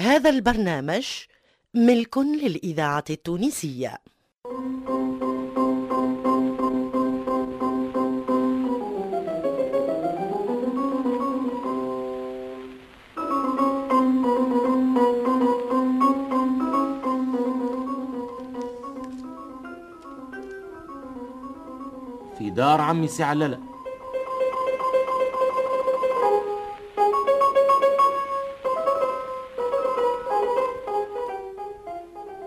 هذا البرنامج ملك للإذاعة التونسية. في دار عمي سي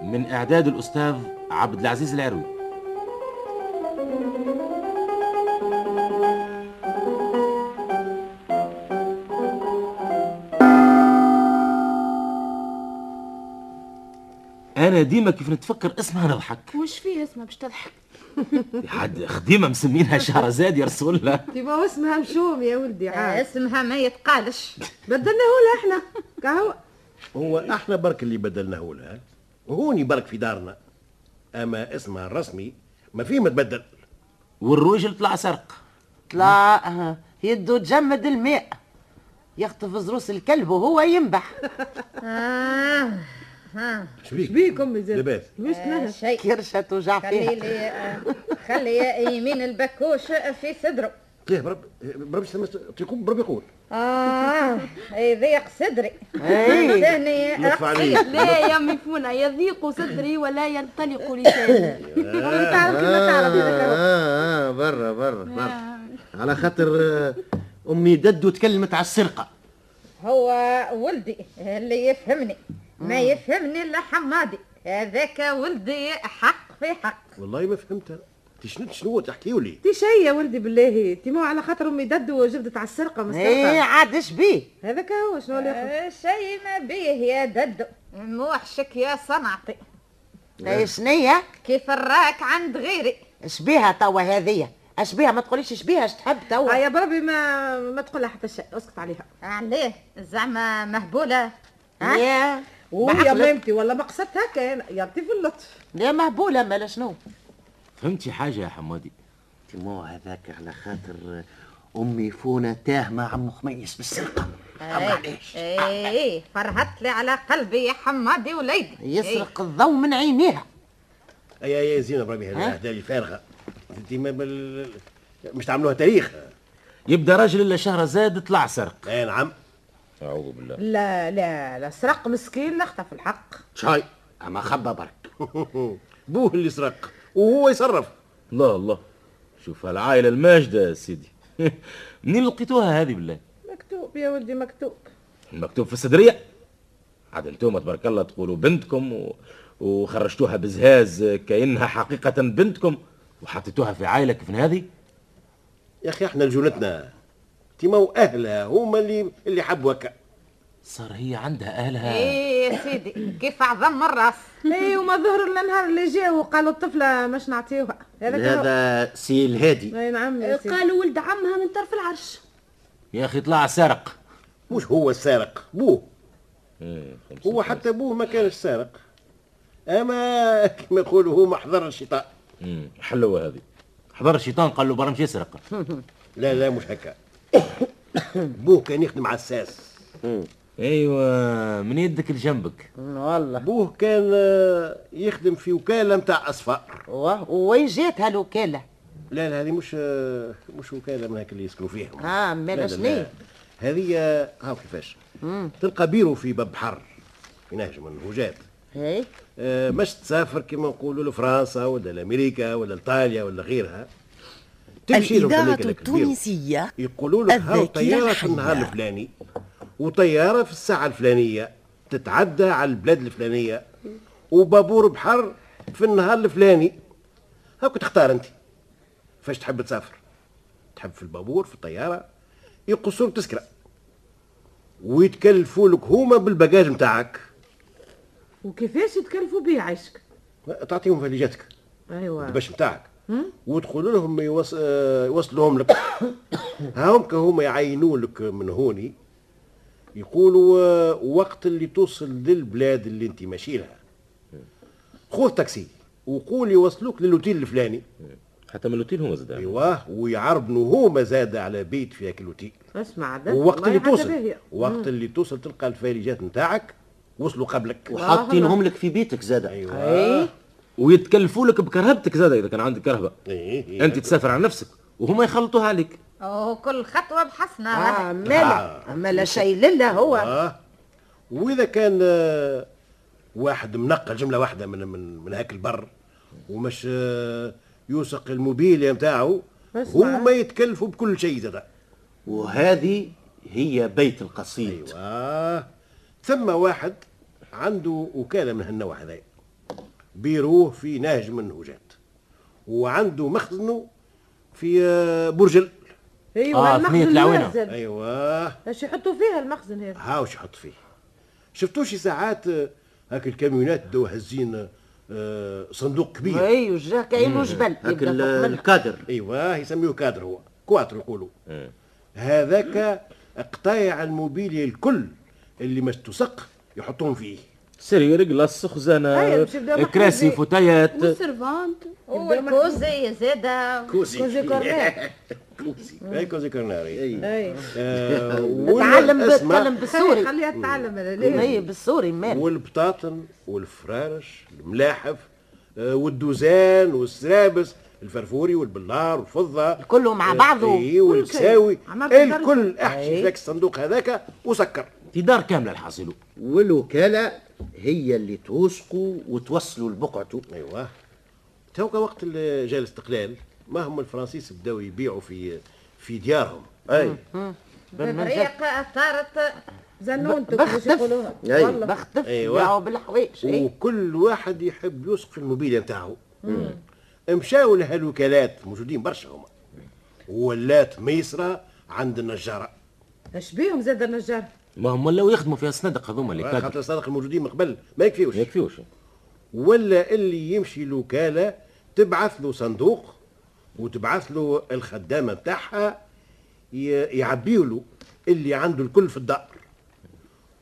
من إعداد الأستاذ عبد العزيز العروي. أنا ديما كيف نتفكر اسمها نضحك. وش فيه اسمها باش تضحك؟ حد خديمة مسمينها شهرزاد يا رسول الله. تبا اسمها مشوم يا ولدي عاد. اسمها ما يتقالش. بدلناه لها إحنا. كهو هو إحنا برك اللي بدلناه لها. وهوني برك في دارنا. أما اسمها الرسمي ما فيه متبدل والروجل طلع سرق. طلع يده تجمد الماء. يخطف زروس الكلب وهو ينبح. آه. ها شبيك. بيك أمي زين لاباس. مش آه شيء كرشة توجع خلي فيها لي آه، خلي يمين البكوش في صدره. ليه برب برب تيقوم برب يقول. آه يضيق صدري. اي ثاني عليك لا يا مفونة يضيق صدري ولا ينطلق لساني امي تعرف كيما تعرف هو. آه آه برا برا برا. على خاطر آه، أمي ددو تكلمت على السرقة. هو ولدي اللي يفهمني. ما يفهمني إلا حمادي. هذاك ولدي حق في حق. والله ما فهمتها انت شنو شنو تحكيوا لي تي شي يا ولدي بالله. تي مو على خاطر أمي ددو وجبدت على السرقة اي مسترقه عاد اش بيه؟ هذاك هو شنو اللي آه، شيء ما بيه يا ددو موحشك يا صنعتي. لا شنية؟ كيف الراك عند غيري؟ اش بيها توا هذية؟ اش بيها؟ ما تقوليش اش بيها اش تحب توا؟ يا بربي ما ما تقول لها حتى شيء اسكت عليها. عليه زعما مهبولة. ها؟ يا. ويا. مامتي والله ما قصدت هكا يعطي في اللطف. يا مهبولة مالا شنو؟ فهمتي حاجة يا حمادي مو هذاك على خاطر أمي فونا تاه مع عم خميس بالسرقة. معليش إيه فرهت لي على قلبي يا حمادي وليدي. يسرق الضوء من عينيها. يا يا زينة بربي هذه فارغة. أنت ما بال... مش تعملوها تاريخ. يبدأ راجل إلا شهرزاد طلع سرق. اي نعم. أعوذ بالله. لا لا لا سرق مسكين نخطف الحق. شاي. أما خبى برك. بوه اللي سرق. وهو يصرف. الله الله. شوف العائلة الماجدة يا سيدي. منين لقيتوها هذه بالله؟ مكتوب يا ولدي مكتوب. مكتوب في الصدرية. عاد أنتم تبارك الله تقولوا بنتكم و... وخرجتوها بزهاز كأنها حقيقة بنتكم وحطيتوها في عائلة كيف هذه؟ يا أخي إحنا لجونتنا تيما اهلها هما اللي اللي حبوا هكا صار هي عندها أهلها. إيه يا سيدي كيف أعظم الراس اي وما ظهر لنا نهار اللي جا وقالوا الطفلة مش نعطيوها. هذا سي الهادي. أي نعم يا سيدي. قالوا ولد عمها من طرف العرش. يا أخي طلع سارق. مش هو السارق؟ بوه. إيه، هو حتى بوه ما كانش سارق. أما كما يقولوا هو محضر الشيطان مم، حلوة هذه. حضر الشيطان قال له برمش يسرق. لا لا مش هكا. بوه كان يخدم على الساس. أيوه من يدك لجنبك. والله. بوه كان آه، يخدم في وكالة متاع اصفار وين جات هالوكالة؟ لا لا هذه مش آه، مش وكالة من هاك اللي يسكنوا فيهم آه لا مالا شنو لا. هذه آه، هاو كيفاش؟ تلقى بيرو في باب بحر في نهج من الهوجات اي آه، مش تسافر كما نقولوا لفرنسا ولا لأمريكا ولا ايطاليا ولا غيرها. تمشي لهم الإذاعة. التونسية يقولوا لك هاو طيارة في النهار. الفلاني. وطيارة في الساعة الفلانية تتعدى على البلاد الفلانية وبابور بحر في النهار الفلاني. هاك تختار أنت. فاش تحب تسافر؟ تحب في البابور في الطيارة؟ يقصوا لك تذكره ويتكلفوا لك هما بالباجاج نتاعك وكيفاش يتكلفوا بيه عيشك تعطيهم فاليجاتك أيوه. الباش نتاعك وتقول لهم يوص... آه، يوصلوهم لك. هاهم هما يعينوا لك من هوني. يقولوا وقت اللي توصل للبلاد اللي انت ماشي لها. خذ تاكسي وقول يوصلوك للوتيل الفلاني. حتى من الاوتيل هو زاد. أيوه ويعربنوا هما زاد على بيت في هاك الاوتيل اسمع ووقت والله اللي توصل. وقت اللي توصل تلقى الفاليجات نتاعك وصلوا قبلك. وحاطينهم لك في بيتك زاده أيوه ويتكلفوا لك بكرهبتك زاد إذا كان عندك كرهبة. إيه، إيه. أنت تسافر على نفسك وهما يخلطوها عليك. وكل خطوة بحسنة. آه مالا. أما لا شيء لله هو. آه. وإذا كان آه، واحد منقل جملة واحدة من من من هاك البر ومش آه، يوثق الموبيليا نتاعو. هما يتكلفوا بكل شيء زاد. وهذه هي بيت القصيد. أيوه. ثم واحد عنده وكالة من هالنوع هذا بيروه في نهج من النهوجات وعنده مخزنه في آه، برجل أيوه آه، المخزن ثنية العوينة. أيوه. إيش يحطوا فيها المخزن هذا؟ هاوش يحط فيه؟ شفتوش ساعات آه، هاك الكاميونات دو هزين آه، صندوق كبير. اي وجه كأنه جبل هاك. الكادر. أيوه يسميوه كادر هو. كواتر يقولوا. هذاك قطايع الموبيليا الكل اللي مش تسق يحطوهم فيه. سرير قلص خزانه كراسي. فوتايات. والسيرفانت والكوزي زاده كوزي. كوزي. كورنير كوزي. اي كوزي كورناري اي آه، تعلم بتكلم بالسوري. خليها تتعلم اي بالسوري مال. والبطاطن والفرارش الملاحف آه، والدوزان والسرابس الفرفوري والبلار والفضة. كله مع بعضه. اي والكساوي عملت الكل. احشي. فيك الصندوق هذاك وسكر. في دار كاملة الحاصلوا والوكالة هي اللي توثقوا وتوصلوا لبقعته أيوه. توكا وقت ال- جاء الاستقلال ما هم الفرنسيس بداوا يبيعوا في في ديارهم. أي. بطريقة صارت زنونتك باش بختف. يقولوها. أي. والله. بختف. أيوة. بالحوايج أي. وكل واحد يحب يوثق في الموبيليا نتاعو. مشاو لهالوكالات موجودين برشا هما. ولات ميسرة عند النجارة. إيش بيهم زاد النجار؟ ما هم ولاو يخدموا فيها الصنادق هذوما اللي كادر خاطر الصادق الموجودين من قبل ما يكفيوش. ما يكفيوش. ولا اللي يمشي الوكالة تبعث له صندوق وتبعث له الخدامة بتاعها يعبيه له اللي عنده الكل في الدار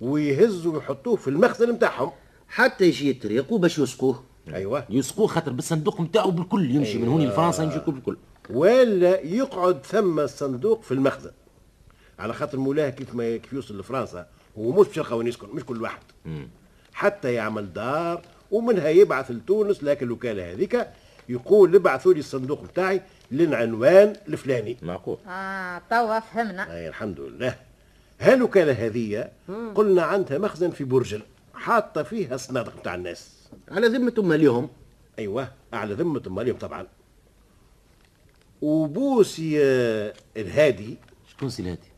ويهزوا ويحطوه في المخزن بتاعهم. حتى يجي يتريقوا باش يوثقوه. أيوه. يسقوه خاطر بالصندوق نتاعو بالكل يمشي من هوني لفرنسا يمشي كل بالكل. ولا يقعد ثم الصندوق في المخزن. على خاطر مولاه كيف ما كيف يوصل لفرنسا هو مش يلقى وين يسكن مش كل واحد. حتى يعمل دار ومنها يبعث لتونس لكن الوكالة هذيك يقول ابعثوا لي الصندوق بتاعي للعنوان الفلاني. معقول. آه توا فهمنا. أي الحمد لله. هالوكالة هذه قلنا عندها مخزن في برجل حاطة فيها الصنادق بتاع الناس. على ذمة ماليهم أيوه على ذمة مالهم طبعا. وبوسي آه، الهادي. شكون سي الهادي؟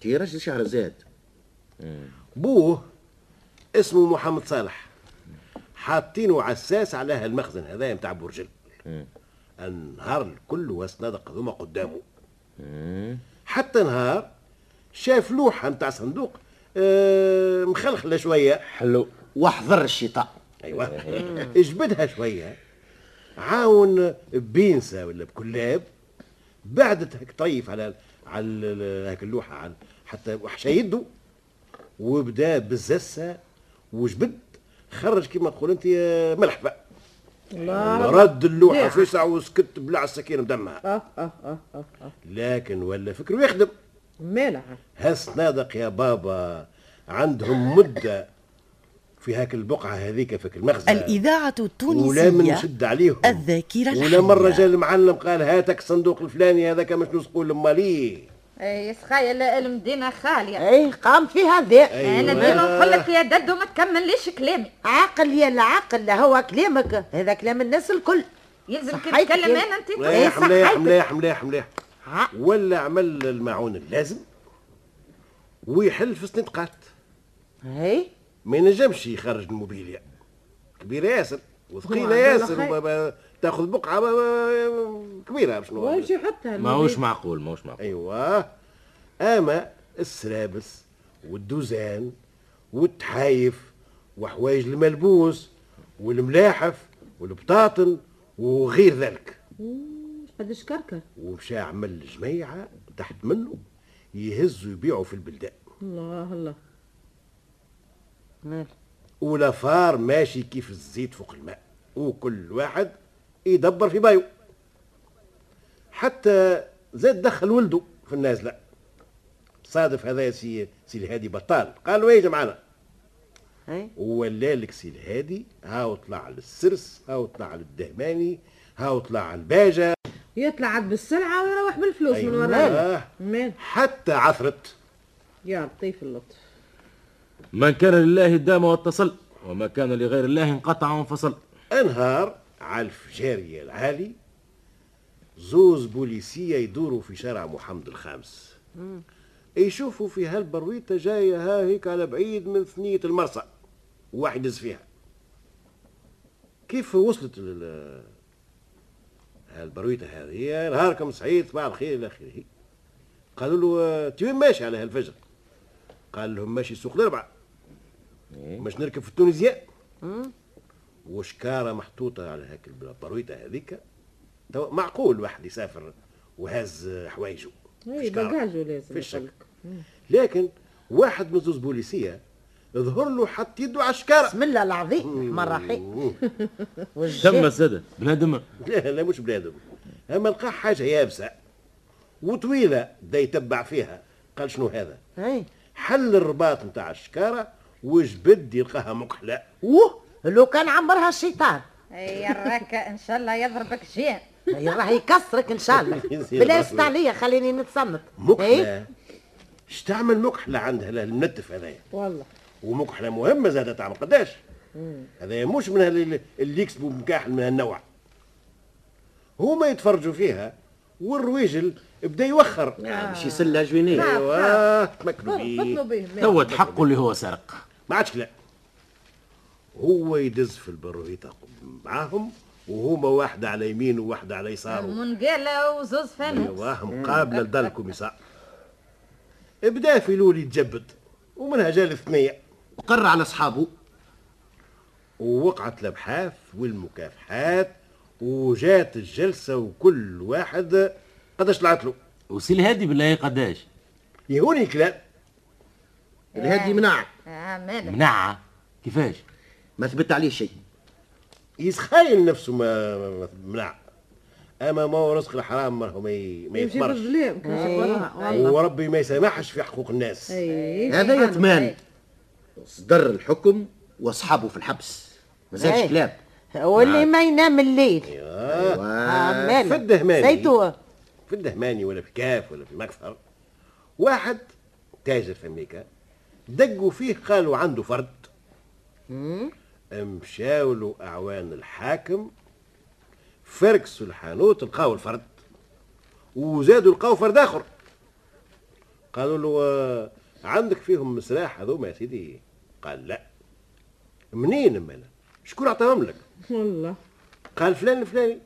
تي رجل شهرزاد بوه اسمه محمد صالح. حاطينه عساس على هالمخزن هذا نتاع برجل النهار الكل والصنادق هذوما قدامه. حتى نهار شاف لوحة نتاع صندوق آه، مخلخلة شوية. حلو. واحذر الشيطان أيوه. اجبدها شوية. عاون ببينسه ولا بكلاب بعدت هيك طيف على على هيك اللوحة على حتى وحشى يده وبدا بالزسه وجبد خرج كما تقول أنت آه، ملح بقى. الله. رد اللوحة؟ في ساعه وسكت بلع السكينه بدمها. آه آه آه آه آه. لكن ولا فكره يخدم. مالها؟ هالصنادق يا بابا عندهم مدة. في هاك البقعة هذيك في المخزن. الإذاعة ولا من نشد عليهم. الذاكرة ولا مرة الحية. جا المعلم قال هاتك الصندوق الفلاني هذاك مش نسقوا لما ليه اي سخايل المدينة خالية. أي قام في هذا أنا ديما نقول لك يا ددو ما تكمليش كلامي. عاقل يا العقل هو كلامك. هذا كلام الناس الكل. يلزم كي تتكلم. أنا أنت؟ مليح صح، مليح. مليح مليح مليح. ولا عمل المعون اللازم ويحل في الصندقات هي ما ينجمش يخرج الموبيليا. كبيرة ياسر عبد ياسر تاخذ بقعة ب- كبيرة شنو واش يحطها ماهوش معقول ماهوش معقول. أيوه. أما السرابس والدوزان والتحايف وحوايج الملبوس والملاحف والبطاطن وغير ذلك. قداش كركر. ومشى عمل جميعة تحت منه يهزوا يبيعوا في البلدان. الله الله. مال. و l'affaire ماشي كيف الزيت فوق الماء وكل واحد يدبر في رايو. حتى زاد دخل ولده في النازلة. صادف هذا سي سي الهادي بطال. قال له يجي معنا ولا لك سي الهادي هاو طلع للسرس هاو طلع للدهماني هاو طلع الباجة. يطلع عاد بالسلعة ويروح بالفلوس من وراء أيوة. حتى عثرت. يا لطيف اللطف. من كان لله دام واتصل وما كان لغير الله انقطع وانفصل. انهار على الفجارية العالي. زوز بوليسية يدوروا في شارع محمد الخامس. يشوفوا في هالبرويطة جاية ها هيك على بعيد من ثنية المرسى. واحد يدز فيها. كيف وصلت ال هالبرويطة هذه؟ نهاركم سعيد صباح الخير إلى آخره. قالوا له آه، "أنت وين ماشي على هالفجر. قال لهم ماشي سوق الأربعة. باش نركب في التونسية؟ وشكارة محطوطة على هاك البرويطة هذيك. معقول واحد يسافر وهز حوايجه. اي لازم في الشك. لكن واحد من زوز بوليسية ظهر له حط يده على الشكارة. بسم الله العظيم مرة حي. تم والجيب. السادة بنادم لا لا مش بنادم. أما لقى حاجة يابسة وطويلة دا يتبع فيها. قال شنو هذا؟ هاي حل الرباط نتاع الشكارة وجبد يلقاها مكحلة ووه لو كان عمرها الشيطان. يا راك إن شاء الله يضربك جين هي راح يكسرك إن شاء الله. يصير بلا راسي. عليا خليني نتصنت هاي مكحلة اش تعمل مكحلة عندها المنتف هذايا؟ والله. ومكحلة مهمة زادة تعمل قداش. هذا مش من اللي, اللي يكسبوا مكاحل من هالنوع. هما يتفرجوا فيها والرويجل بدا يوخر. باش يسلها جوينيه. أيوه تمكنوا بيه. توت حقه اللي هو سرق. ما عادش لا. هو يدز في البرويطة معاهم؟ وهما واحدة على يمين وواحدة على يسار. منقالة وزوز فانوس أيوه مقابلة لدار الكوميسار بدا في لول يتجبد. ومنها جا الثنية وقر على أصحابه. ووقعت الأبحاث والمكافحات. وجات الجلسة وكل واحد قداش طلعت له. وسي الهادي بالله قداش؟ يهوني الكلام الهادي منع مالك. منعة. كيفاش؟ ما ثبت عليه شيء. يسخايل نفسه ما منع. أما ما هو رزق الحرام ما هو ما ي- ما يمشي يثمرش. بالظلام كان شي وراها والله. وربي ما يسامحش في حقوق الناس. اي هذا يتمان صدر الحكم واصحابه في الحبس. ما زالش إيه. كلام. واللي ما ينام الليل. أيوه. آه، ماله. في الدهماني. زيتو في الدهماني ولا في كاف ولا في المكفر واحد تاجر في أمريكا. دقوا فيه قالوا عنده فرد. مشاو له أعوان الحاكم فركسوا الحانوت لقاو الفرد وزادوا لقاو فرد آخر. قالوا له آه، عندك فيهم مسراح هذوما يا سيدي؟ قال لا. منين مالا شكون عطاهم لك؟ والله. قال فلان الفلاني.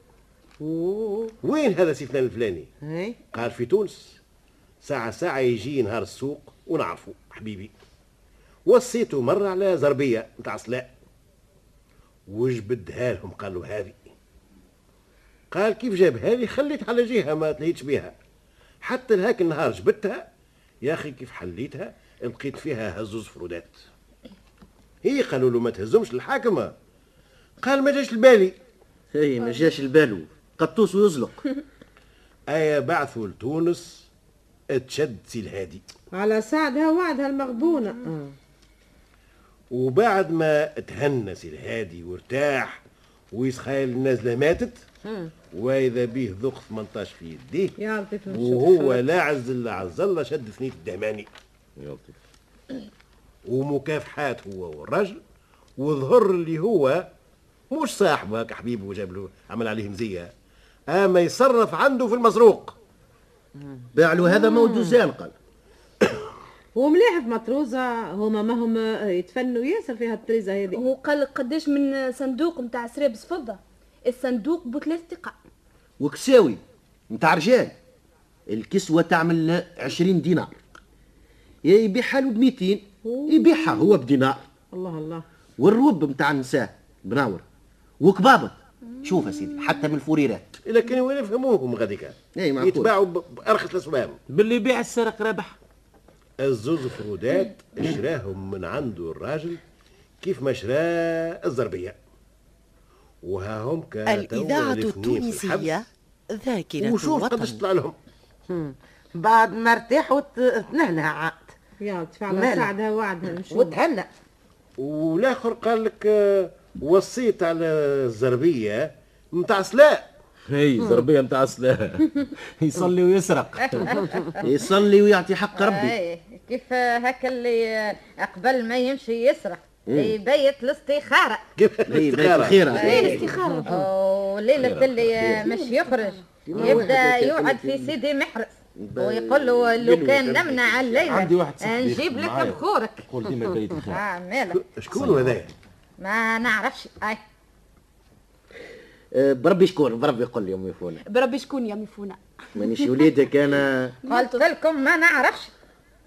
وين هذا سي فلان الفلاني؟ هاي قال في تونس. ساعة ساعة يجي نهار السوق ونعرفه حبيبي. وصيته مرة على زربية نتاع صلاة. وجبدها لهم قال له هذه. قال كيف جابها لي خليت على جهة ما تليتش بها حتى لهاك النهار جبتها يا أخي كيف حليتها؟ لقيت فيها زوز فرودات. هي قالوا له ما تهزمش الحاكمة. قال ما جاش البالي هي ما جاش البالو قطوس ويزلق. ايا بعثوا لتونس تشد سي الهادي. على سعدها وعدها المغبونة. وبعد ما تهنى سي الهادي وارتاح ويسخايل النازله ماتت وإذا به ذوق 18 في يديه يا لطيف نشوف وهو لا عز الله عز الله شد ثنية الدهماني. ومكافحات هو والرجل وظهر اللي هو مش صاحبه هكا حبيبه وجاب له عمل عليه مزية. أما يصرف عنده في المسروق. باع له هذا موجوزان قال. ومليح في مطروزة هما ما هم يتفنوا ياسر في هالطريزة هذه. هو قال لك قداش من صندوق نتاع سرابس فضة الصندوق بثلاث دقائق وكساوي نتاع رجال. الكسوة تعمل عشرين دينار. يا يبيعها له بميتين يبيعها هو بدينار. الله الله. والروب نتاع النساء بناور. وكبابط. شوف يا سيدي حتى من الفوريرات إلا كانوا وين يفهموهم غاديكا. إي معقول. يتباعوا ب- بأرخص الأسباب. باللي يبيع السرق ربح. الزوز فرودات شراهم من عنده الراجل كيف ما شرا الزربية. وها هم الإذاعة التونسية. ذاكرة وشوف قداش طلع لهم؟ بعد ما ارتاح وتنهنى عاد. يا ماله؟ سعدها وعدها نشوف وتهنى والآخر قال لك آه، وصيت على الزربية متاع سلاء. هي زربيه متاع سلاح يصلي ويسرق. يصلي ويعطي حق ربي. اي كيف هكا اللي قبل ما يمشي يسرق؟ يبيت الاستخارة. كيف؟ هي بيت الاستخارة؟ الخيرة إيه. الاستخارة وليلة اللي مش يخرج يبدأ يوعد في سيدي محرز. ويقول له لو كان نمنع الليلة عندي واحد نجيب لك. بخورك. يقول ديما بيت الخير. آه مالك. شكون هذا؟ ما نعرفش. أي. آه، بربي شكون؟ بربي يقول لي أمي فونا. بربي شكون يا ميفونة مانيش وليدك أنا. قلت لكم ما نعرفش.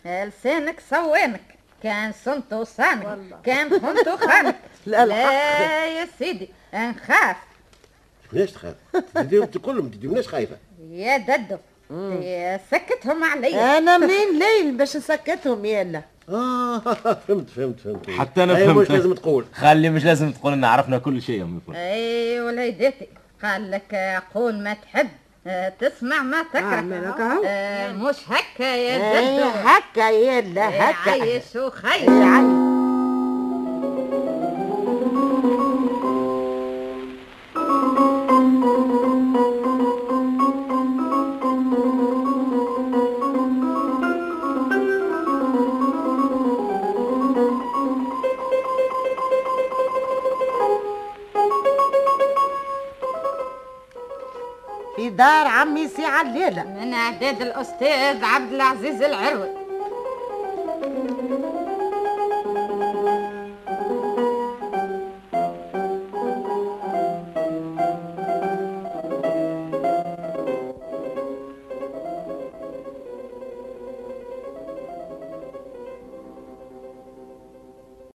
لسانك صوانك كان صنتو صانك كان خنتو خانك. لا، لا يا سيدي نخاف. ليش تخاف؟ تديهم كلهم تديهمناش خايفة. يا ددو. سكتهم عليا. أنا منين ليل باش نسكتهم يلا. آه فهمت فهمت فهمت حتى أنا أي فهمت. مش لازم تقول خلي مش لازم تقول لنا عرفنا كل شيء يا أم. أي وليدتي قال لك قول ما تحب آه، تسمع ما تكره أهو. آه، مش هكا يا إيه ددو هكا يلا هكا عايش وخير إيه، عايش. دار عمي سي عليلة. من اعداد الأستاذ عبد العزيز العروي